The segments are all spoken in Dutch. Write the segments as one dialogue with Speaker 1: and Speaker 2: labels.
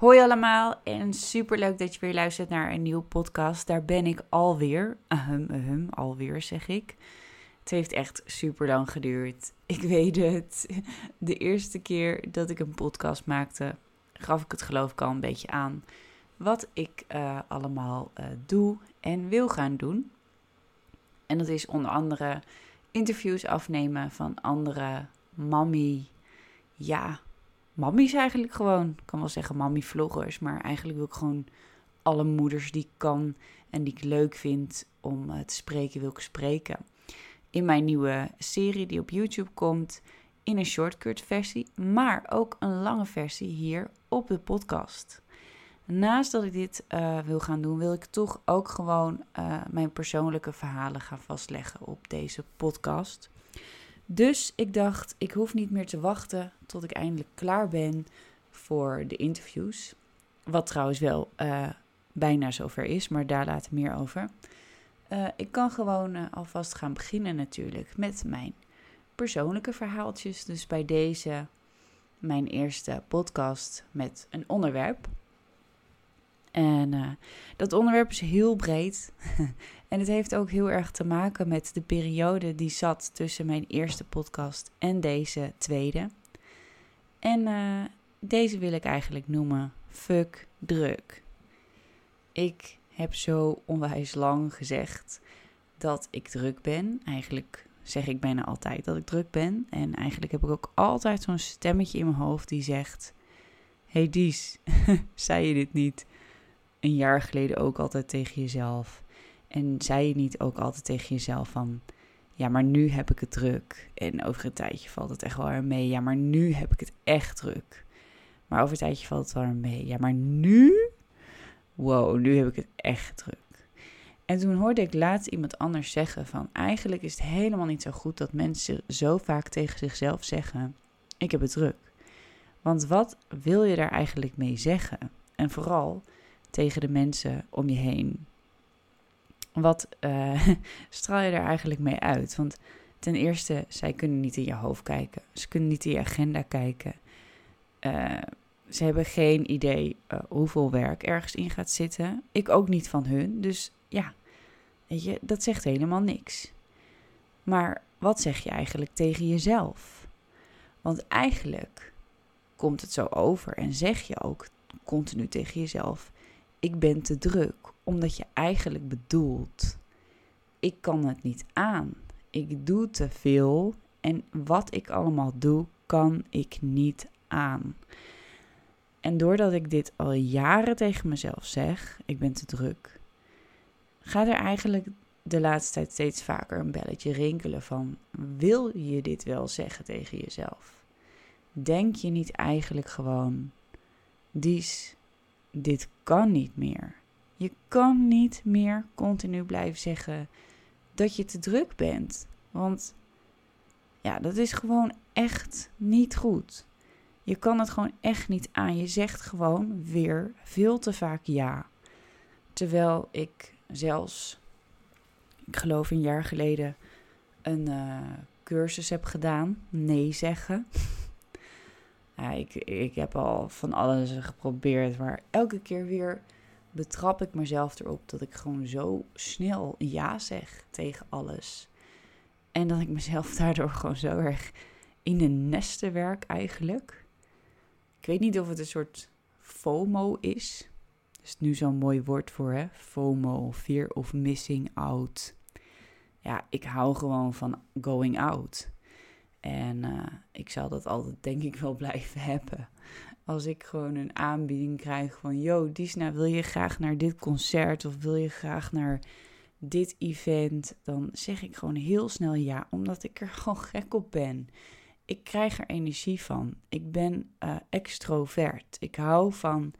Speaker 1: Hoi allemaal en super leuk dat je weer luistert naar een nieuwe podcast. Daar ben ik alweer. Alweer zeg ik. Het heeft echt super lang geduurd. Ik weet het. De eerste keer dat ik een podcast maakte, gaf ik het geloof ik al een beetje aan. Wat ik uh, allemaal uh, doe en wil gaan doen. En dat is onder andere interviews afnemen van andere mammy. Ja, mammies eigenlijk gewoon. Ik kan wel zeggen mammy-vloggers, maar eigenlijk wil ik gewoon alle moeders die ik kan en die ik leuk vind om uh, te spreken, wil ik spreken. In mijn nieuwe serie die op YouTube komt, in een shortcut versie, maar ook een lange versie hier op de podcast. Naast dat ik dit uh, wil gaan doen, wil ik toch ook gewoon uh, mijn persoonlijke verhalen gaan vastleggen op deze podcast. Dus ik dacht, ik hoef niet meer te wachten tot ik eindelijk klaar ben voor de interviews. Wat trouwens wel uh, bijna zover is, maar daar later meer over. Uh, ik kan gewoon uh, alvast gaan beginnen natuurlijk met mijn persoonlijke verhaaltjes. Dus bij deze mijn eerste podcast met een onderwerp. En uh, dat onderwerp is heel breed. en het heeft ook heel erg te maken met de periode die zat tussen mijn eerste podcast en deze tweede. En uh, deze wil ik eigenlijk noemen Fuck druk. Ik heb zo onwijs lang gezegd dat ik druk ben. Eigenlijk zeg ik bijna altijd dat ik druk ben. En eigenlijk heb ik ook altijd zo'n stemmetje in mijn hoofd die zegt: Hey Dies, zei je dit niet? Een jaar geleden ook altijd tegen jezelf? En zei je niet ook altijd tegen jezelf van, ja, maar nu heb ik het druk. En over een tijdje valt het echt wel weer mee. Ja, maar nu heb ik het echt druk. Maar over een tijdje valt het wel weer mee. Ja, maar nu, wow, nu heb ik het echt druk. En toen hoorde ik laatst iemand anders zeggen van, eigenlijk is het helemaal niet zo goed dat mensen zo vaak tegen zichzelf zeggen, ik heb het druk. Want wat wil je daar eigenlijk mee zeggen? En vooral, tegen de mensen om je heen. Wat uh, straal je er eigenlijk mee uit? Want ten eerste, zij kunnen niet in je hoofd kijken. Ze kunnen niet in je agenda kijken. Uh, ze hebben geen idee uh, hoeveel werk ergens in gaat zitten. Ik ook niet van hun. Dus ja, weet je, dat zegt helemaal niks. Maar wat zeg je eigenlijk tegen jezelf? Want eigenlijk komt het zo over en zeg je ook continu tegen jezelf: ik ben te druk, omdat je eigenlijk bedoelt, ik kan het niet aan. Ik doe te veel en wat ik allemaal doe, kan ik niet aan. En doordat ik dit al jaren tegen mezelf zeg, ik ben te druk, gaat er eigenlijk de laatste tijd steeds vaker een belletje rinkelen van, wil je dit wel zeggen tegen jezelf? Denk je niet eigenlijk gewoon, Dies, dit kan niet meer. Je kan niet meer continu blijven zeggen dat je te druk bent. Want ja, dat is gewoon echt niet goed. Je kan het gewoon echt niet aan. Je zegt gewoon weer veel te vaak ja. Terwijl ik zelfs, ik geloof een jaar geleden, een uh, cursus heb gedaan. Nee zeggen. Ja, ik, ik heb al van alles geprobeerd, maar elke keer weer betrap ik mezelf erop dat ik gewoon zo snel ja zeg tegen alles. En dat ik mezelf daardoor gewoon zo erg in de nesten werk eigenlijk. Ik weet niet of het een soort FOMO is. Er is nu zo'n mooi woord voor, hè? FOMO, fear of missing out. Ja, ik hou gewoon van going out. En uh, ik zal dat altijd denk ik wel blijven hebben. Als ik gewoon een aanbieding krijg van... Yo, Disna, wil je graag naar dit concert of wil je graag naar dit event? Dan zeg ik gewoon heel snel ja, omdat ik er gewoon gek op ben. Ik krijg er energie van. Ik ben uh, extrovert. Ik hou van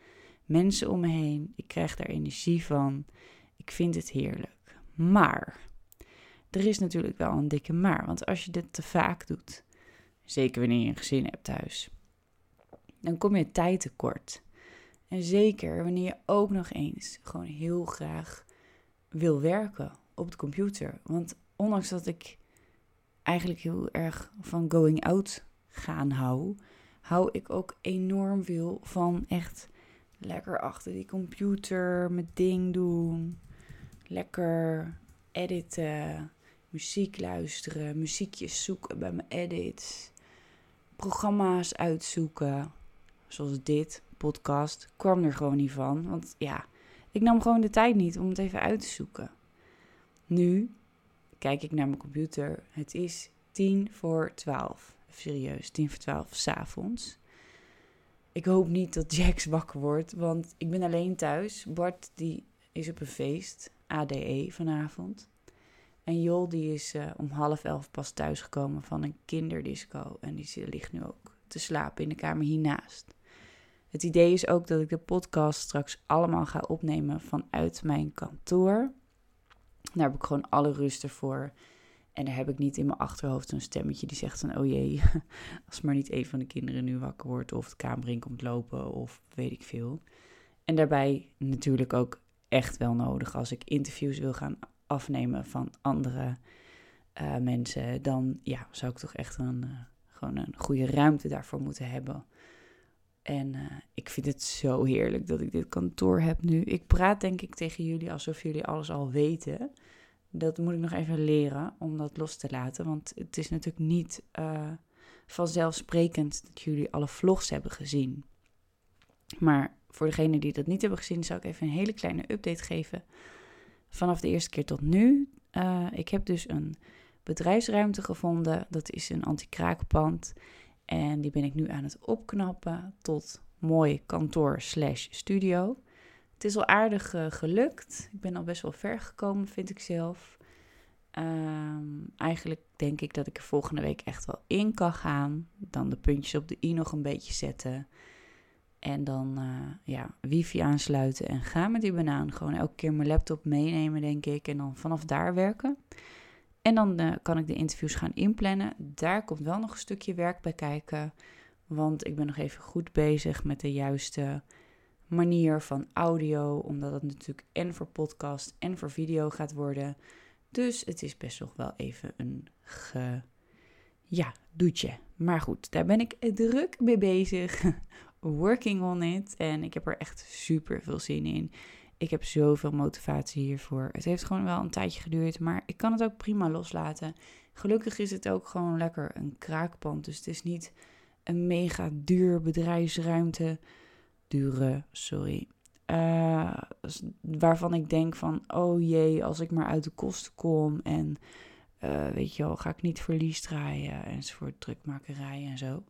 Speaker 1: mensen om me heen. Ik krijg daar energie van. Ik vind het heerlijk. Maar er is natuurlijk wel een dikke maar. Want als je dit te vaak doet, zeker wanneer je een gezin hebt thuis, dan kom je tijd tekort. En zeker wanneer je ook nog eens gewoon heel graag wil werken op de computer. Want ondanks dat ik eigenlijk heel erg van going out gaan hou, hou ik ook enorm veel van echt Lekker achter die computer mijn ding doen. Lekker editen. Muziek luisteren. Muziekjes zoeken bij mijn edits. Programma's uitzoeken. Zoals dit, podcast. Kwam er gewoon niet van. Want ja, ik nam gewoon de tijd niet om het even uit te zoeken. Nu kijk ik naar mijn computer. Het is tien voor twaalf. Serieus, tien voor twaalf s'avonds. Ik hoop niet dat Jax wakker wordt, want ik ben alleen thuis. Bart die is op een feest, ADE vanavond. En Jol die is uh, om half elf pas thuisgekomen van een kinderdisco. En die ligt nu ook te slapen in de kamer hiernaast. Het idee is ook dat ik de podcast straks allemaal ga opnemen vanuit mijn kantoor. Daar heb ik gewoon alle rust ervoor. En daar heb ik niet in mijn achterhoofd zo'n stemmetje die zegt van... oh jee, als maar niet een van de kinderen nu wakker wordt... of de kamer in komt lopen of weet ik veel. En daarbij natuurlijk ook echt wel nodig als ik interviews wil gaan afnemen van andere uh, mensen... dan ja, zou ik toch echt een, uh, gewoon een goede ruimte daarvoor moeten hebben... En uh, ik vind het zo heerlijk dat ik dit kantoor heb nu. Ik praat denk ik tegen jullie alsof jullie alles al weten. Dat moet ik nog even leren om dat los te laten. Want het is natuurlijk niet vanzelfsprekend dat jullie alle vlogs hebben gezien. Maar voor degenen die dat niet hebben gezien, zou ik even een hele kleine update geven. Vanaf de eerste keer tot nu. Uh, ik heb dus een bedrijfsruimte gevonden. Dat is een anti-kraakpand. En die ben ik nu aan het opknappen tot mooi kantoor slash studio. Het is al aardig uh, gelukt. Ik ben al best wel ver gekomen, vind ik zelf. Um, eigenlijk denk ik dat ik er volgende week echt wel in kan gaan. Dan de puntjes op de i nog een beetje zetten. En dan uh, ja, wifi aansluiten en gaan met die banaan. Gewoon elke keer mijn laptop meenemen, denk ik. En dan vanaf daar werken. En dan uh, kan ik de interviews gaan inplannen. Daar komt wel nog een stukje werk bij kijken. Want ik ben nog even goed bezig met de juiste manier van audio. Omdat het natuurlijk en voor podcast en voor video gaat worden. Dus het is best nog wel even een ge... Ja, doetje. Maar goed, daar ben ik druk mee bezig. Working on it. En ik heb er echt super veel zin in. Ik heb zoveel motivatie hiervoor. Het heeft gewoon wel een tijdje geduurd, maar ik kan het ook prima loslaten. Gelukkig is het ook gewoon lekker een kraakpand. Dus het is niet een mega duur bedrijfsruimte. Dure, sorry. Uh, waarvan ik denk van, oh jee, als ik maar uit de kosten kom en uh, weet je wel, ga ik niet verlies draaien enzovoort, drukmakerij en zo.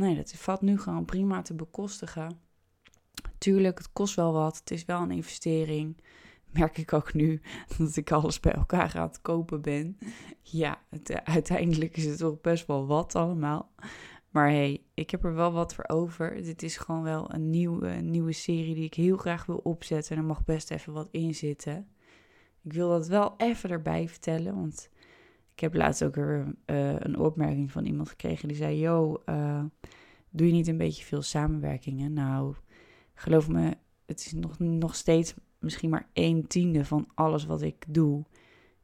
Speaker 1: Nee, dat valt nu gewoon prima te bekostigen. Tuurlijk, het kost wel wat. Het is wel een investering. Merk ik ook nu dat ik alles bij elkaar aan het kopen ben. Ja, het, eh, uiteindelijk is het toch best wel wat allemaal. Maar hey, ik heb er wel wat voor over. Dit is gewoon wel een nieuwe, nieuwe serie die ik heel graag wil opzetten. En er mag best even wat in zitten. Ik wil dat wel even erbij vertellen, want ik heb laatst ook er, uh, een opmerking van iemand gekregen die zei: Yo, uh, doe je niet een beetje veel samenwerkingen? Nou, geloof me, het is nog, nog steeds misschien maar een tiende van alles wat ik doe,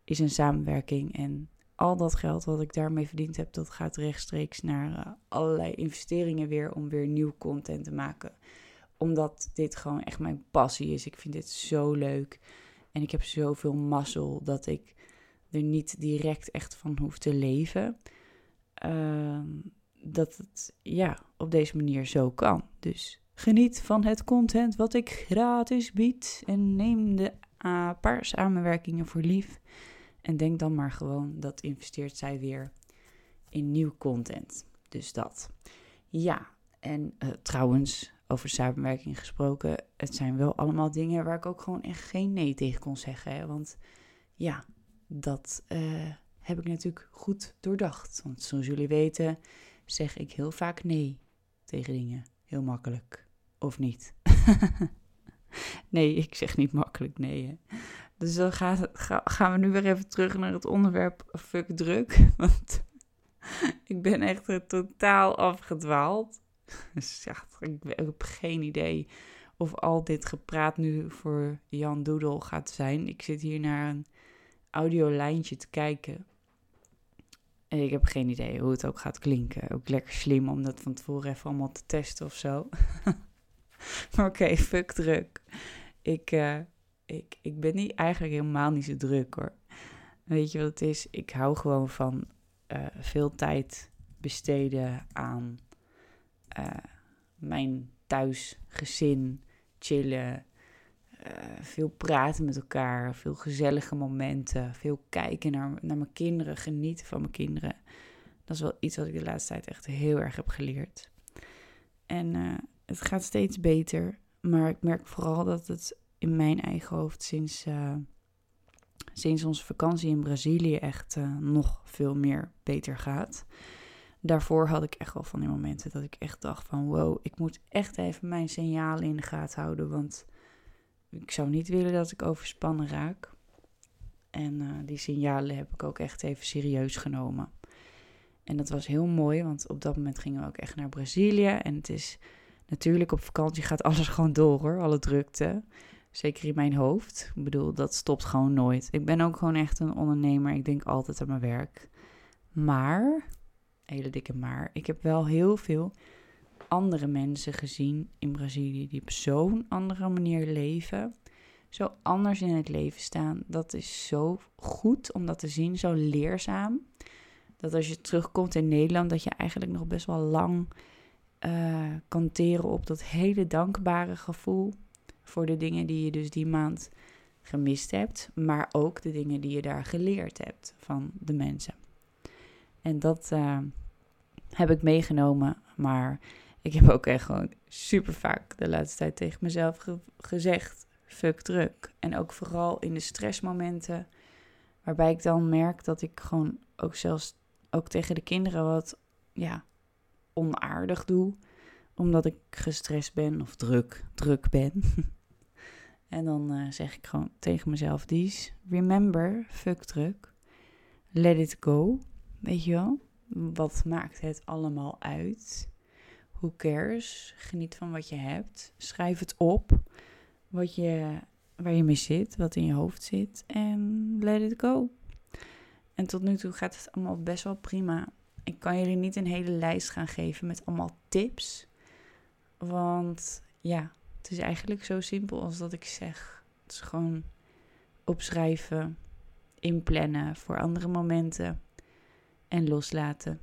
Speaker 1: is een samenwerking. En al dat geld wat ik daarmee verdiend heb, dat gaat rechtstreeks naar uh, allerlei investeringen weer om weer nieuw content te maken. Omdat dit gewoon echt mijn passie is. Ik vind dit zo leuk. En ik heb zoveel mazzel dat ik niet direct echt van hoef te leven. Uh, dat het ja, op deze manier zo kan. Dus Geniet van het content wat ik gratis bied en neem de paar samenwerkingen voor lief. En denk dan maar gewoon dat investeert zij weer in nieuw content. Dus dat. Ja, en uh, trouwens, over samenwerking gesproken, het zijn wel allemaal dingen waar ik ook gewoon echt geen nee tegen kon zeggen. Want ja, dat uh, heb ik natuurlijk goed doordacht. Want zoals jullie weten, zeg ik heel vaak nee tegen dingen. Heel makkelijk. Of niet? nee, ik zeg niet makkelijk nee. Hè. Dus dan gaan, gaan we nu weer even terug naar het onderwerp fuck druk. Want ik ben echt totaal afgedwaald. Dus ja, ik heb geen idee of al dit gepraat nu voor Jan Doedel gaat zijn. Ik zit hier naar een audiolijntje te kijken. En ik heb geen idee hoe het ook gaat klinken. Ook lekker slim om dat van tevoren even allemaal te testen of zo. maar oké, fuck druk. Ik, uh, ik, ik ben niet, eigenlijk helemaal niet zo druk hoor. Weet je wat het is? Ik hou gewoon van uh, veel tijd besteden aan uh, mijn thuisgezin, chillen, uh, veel praten met elkaar, veel gezellige momenten, veel kijken naar, naar mijn kinderen, genieten van mijn kinderen. Dat is wel iets wat ik de laatste tijd echt heel erg heb geleerd. En uh, het gaat steeds beter, maar ik merk vooral dat het in mijn eigen hoofd sinds, uh, sinds onze vakantie in Brazilië echt nog veel meer beter gaat. Daarvoor had ik echt wel van die momenten dat ik echt dacht van wow, ik moet echt even mijn signalen in de gaten houden, want ik zou niet willen dat ik overspannen raak. En uh, die signalen heb ik ook echt even serieus genomen. En dat was heel mooi, want op dat moment gingen we ook echt naar Brazilië. En het is natuurlijk op vakantie gaat alles gewoon door hoor, alle drukte. Zeker in mijn hoofd. Ik bedoel, dat stopt gewoon nooit. Ik ben ook gewoon echt een ondernemer. Ik denk altijd aan mijn werk. Maar, hele dikke maar, ik heb wel heel veel andere mensen gezien in Brazilië die op zo'n andere manier leven. Zo anders in het leven staan. Dat is zo goed om dat te zien, zo leerzaam. Dat als je terugkomt in Nederland, dat je eigenlijk nog best wel lang uh, kan op dat hele dankbare gevoel. Voor de dingen die je dus die maand gemist hebt. Maar ook de dingen die je daar geleerd hebt van de mensen. En dat uh, heb ik meegenomen. Maar ik heb ook echt gewoon super vaak de laatste tijd tegen mezelf ge gezegd: fuck druk. En ook vooral in de stressmomenten, waarbij ik dan merk dat ik gewoon ook zelfs ook tegen de kinderen wat ja, onaardig doe, omdat ik gestrest ben of druk, druk ben. en dan uh, zeg ik gewoon tegen mezelf: Dies, remember, fuck druk. Let it go. Weet je wel? Wat maakt het allemaal uit? Who cares? Geniet van wat je hebt. Schrijf het op. Wat je, waar je mee zit, wat in je hoofd zit. En let it go. En tot nu toe gaat het allemaal best wel prima. Ik kan jullie niet een hele lijst gaan geven met allemaal tips. Want ja, het is eigenlijk zo simpel als dat ik zeg. Het is gewoon opschrijven, inplannen voor andere momenten en loslaten.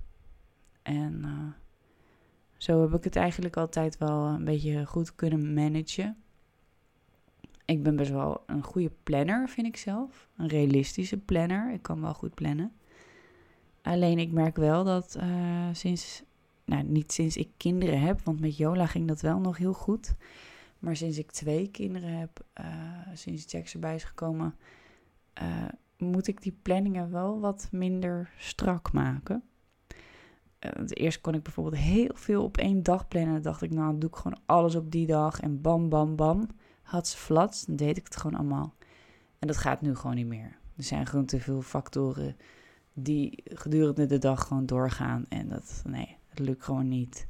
Speaker 1: En uh, zo heb ik het eigenlijk altijd wel een beetje goed kunnen managen. Ik ben best wel een goede planner, vind ik zelf. Een realistische planner. Ik kan wel goed plannen. Alleen ik merk wel dat uh, sinds, nou niet sinds ik kinderen heb, want met Jola ging dat wel nog heel goed. Maar sinds ik twee kinderen heb, uh, sinds Jax erbij is gekomen, uh, moet ik die planningen wel wat minder strak maken. Want eerst kon ik bijvoorbeeld heel veel op één dag plannen. Dan dacht ik, nou, doe ik gewoon alles op die dag en bam, bam, bam had ze flats, dan deed ik het gewoon allemaal. En dat gaat nu gewoon niet meer. Er zijn gewoon te veel factoren die gedurende de dag gewoon doorgaan. En dat, nee, het lukt gewoon niet.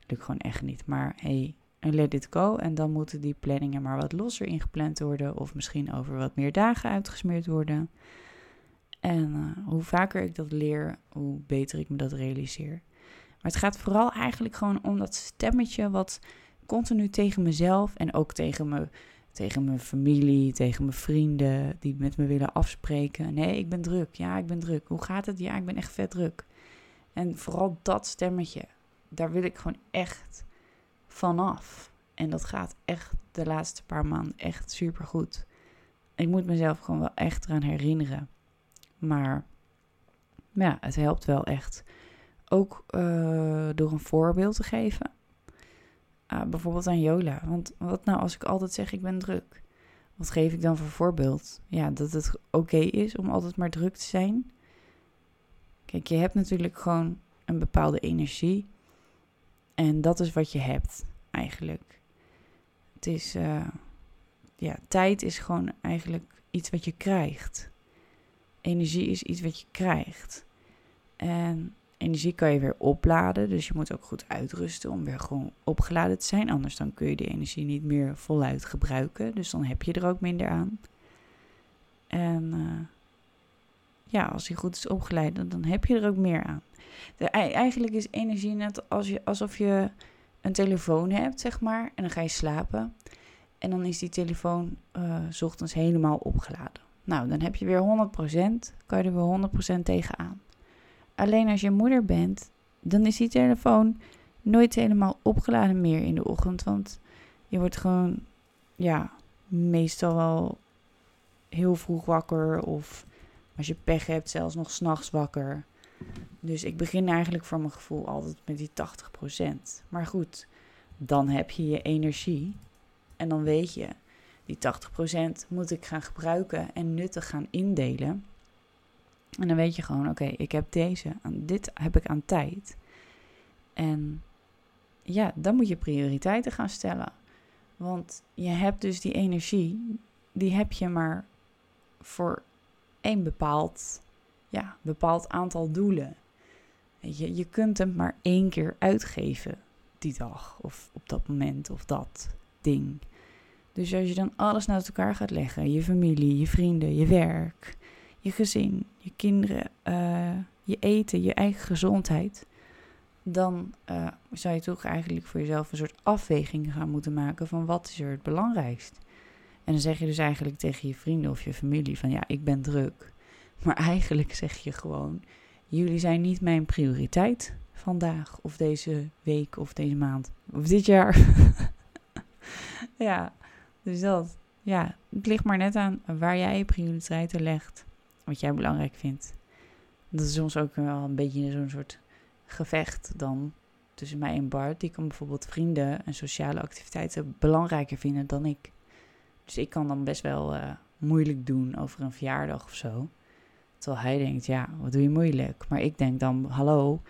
Speaker 1: Het lukt gewoon echt niet. Maar hey, let it go. En dan moeten die planningen maar wat losser ingepland worden. Of misschien over wat meer dagen uitgesmeerd worden. En uh, hoe vaker ik dat leer, hoe beter ik me dat realiseer. Maar het gaat vooral eigenlijk gewoon om dat stemmetje wat continu tegen mezelf en ook tegen, me, tegen mijn familie, tegen mijn vrienden die met me willen afspreken. Nee, ik ben druk. Ja, ik ben druk. Hoe gaat het? Ja, ik ben echt vet druk. En vooral dat stemmetje, daar wil ik gewoon echt vanaf. En dat gaat echt de laatste paar maanden echt super goed. Ik moet mezelf gewoon wel echt eraan herinneren. Maar ja, het helpt wel echt. Ook uh, door een voorbeeld te geven. Uh, bijvoorbeeld aan Jola. Want wat nou als ik altijd zeg ik ben druk? Wat geef ik dan voor voorbeeld? Ja, dat het oké is om altijd maar druk te zijn. Kijk, je hebt natuurlijk gewoon een bepaalde energie. En dat is wat je hebt, eigenlijk. Het is, uh, ja, tijd is gewoon eigenlijk iets wat je krijgt. Energie is iets wat je krijgt. En energie kan je weer opladen. Dus je moet ook goed uitrusten om weer gewoon opgeladen te zijn. Anders dan kun je die energie niet meer voluit gebruiken. Dus dan heb je er ook minder aan. En uh, ja, als die goed is opgeleid, dan heb je er ook meer aan. Eigenlijk is energie net als je, alsof je een telefoon hebt, zeg maar, en dan ga je slapen. En dan is die telefoon uh, s ochtends helemaal opgeladen. Nou, dan heb je weer 100%, kan je er weer 100% tegenaan. Alleen als je moeder bent, dan is die telefoon nooit helemaal opgeladen meer in de ochtend. Want je wordt gewoon, ja, meestal wel heel vroeg wakker. Of als je pech hebt, zelfs nog s'nachts wakker. Dus ik begin eigenlijk voor mijn gevoel altijd met die 80%. Maar goed, dan heb je je energie. En dan weet je, die 80% moet ik gaan gebruiken en nuttig gaan indelen. En dan weet je gewoon, oké, ik heb deze, dit heb ik aan tijd. En ja, dan moet je prioriteiten gaan stellen. Want je hebt dus die energie, die heb je maar voor één bepaald, ja, bepaald aantal doelen. Je, je kunt hem maar één keer uitgeven die dag of op dat moment of dat ding. Dus als je dan alles naast elkaar gaat leggen, je familie, je vrienden, je werk, je gezin, je kinderen, uh, je eten, je eigen gezondheid, dan uh, zou je toch eigenlijk voor jezelf een soort afweging gaan moeten maken van wat is er het belangrijkst. En dan zeg je dus eigenlijk tegen je vrienden of je familie van ja, ik ben druk. Maar eigenlijk zeg je gewoon, jullie zijn niet mijn prioriteit vandaag of deze week of deze maand of dit jaar. ja, dus dat. Ja, het ligt maar net aan waar jij je prioriteiten legt. Wat jij belangrijk vindt. Dat is soms ook wel een beetje zo'n soort gevecht dan tussen mij en Bart. Die kan bijvoorbeeld vrienden en sociale activiteiten belangrijker vinden dan ik. Dus ik kan dan best wel uh, moeilijk doen over een verjaardag of zo. Terwijl hij denkt, ja, wat doe je moeilijk? Maar ik denk dan, hallo,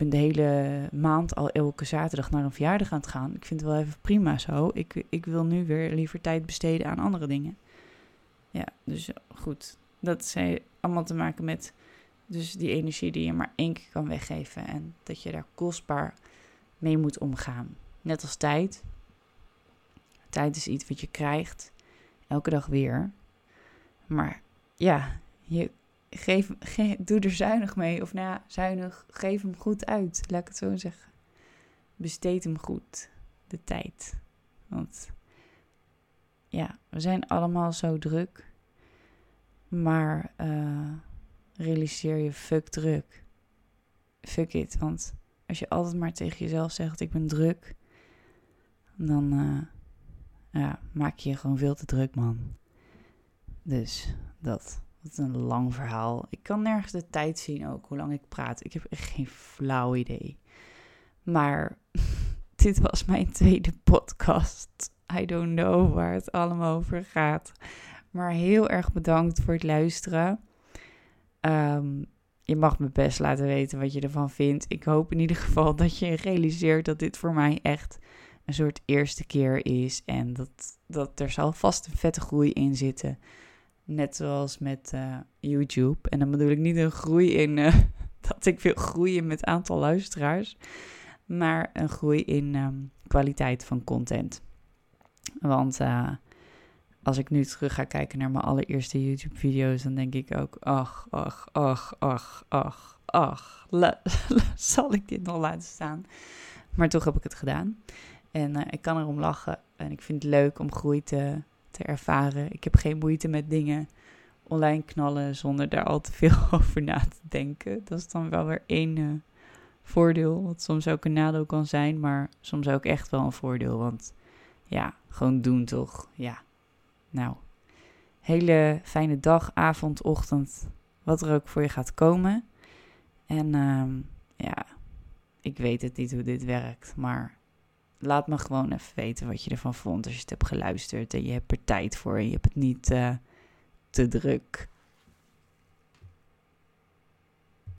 Speaker 1: ben de hele maand al elke zaterdag naar een verjaardag aan het gaan. Ik vind het wel even prima zo. Ik, ik wil nu weer liever tijd besteden aan andere dingen. Ja, dus goed. Dat heeft allemaal te maken met dus die energie die je maar één keer kan weggeven. En dat je daar kostbaar mee moet omgaan. Net als tijd. Tijd is iets wat je krijgt. Elke dag weer. Maar ja, je geef, doe er zuinig mee. Of nou ja, zuinig, geef hem goed uit. Laat ik het zo zeggen. Besteed hem goed. De tijd. Want ja, we zijn allemaal zo druk. Maar uh, realiseer je, fuck druk. Fuck it. Want als je altijd maar tegen jezelf zegt, ik ben druk. Dan uh, ja, maak je je gewoon veel te druk, man. Dus dat. Wat een lang verhaal. Ik kan nergens de tijd zien ook, hoe lang ik praat. Ik heb echt geen flauw idee. Maar dit was mijn tweede podcast. I don't know waar het allemaal over gaat. Maar heel erg bedankt voor het luisteren. Um, je mag me best laten weten wat je ervan vindt. Ik hoop in ieder geval dat je realiseert dat dit voor mij echt een soort eerste keer is. En dat, dat er zal vast een vette groei in zitten. Net zoals met uh, YouTube. En dan bedoel ik niet een groei in uh, dat ik wil groeien met aantal luisteraars. Maar een groei in um, kwaliteit van content. Want uh, als ik nu terug ga kijken naar mijn allereerste YouTube-video's, dan denk ik ook: ach, ach, ach, ach, ach, ach, zal ik dit nog laten staan? Maar toch heb ik het gedaan. En ik kan erom lachen. En ik vind het leuk om groei te, te ervaren. Ik heb geen moeite met dingen online knallen zonder daar al te veel over na te denken. Dat is dan wel weer één uh, voordeel. Wat soms ook een nadeel kan zijn, maar soms ook echt wel een voordeel. Want ja, gewoon doen toch? Ja, nou, hele fijne dag, avond, ochtend, wat er ook voor je gaat komen. En um, ja, ik weet het niet hoe dit werkt, maar laat me gewoon even weten wat je ervan vond als je het hebt geluisterd en je hebt er tijd voor en je hebt het niet uh, te druk.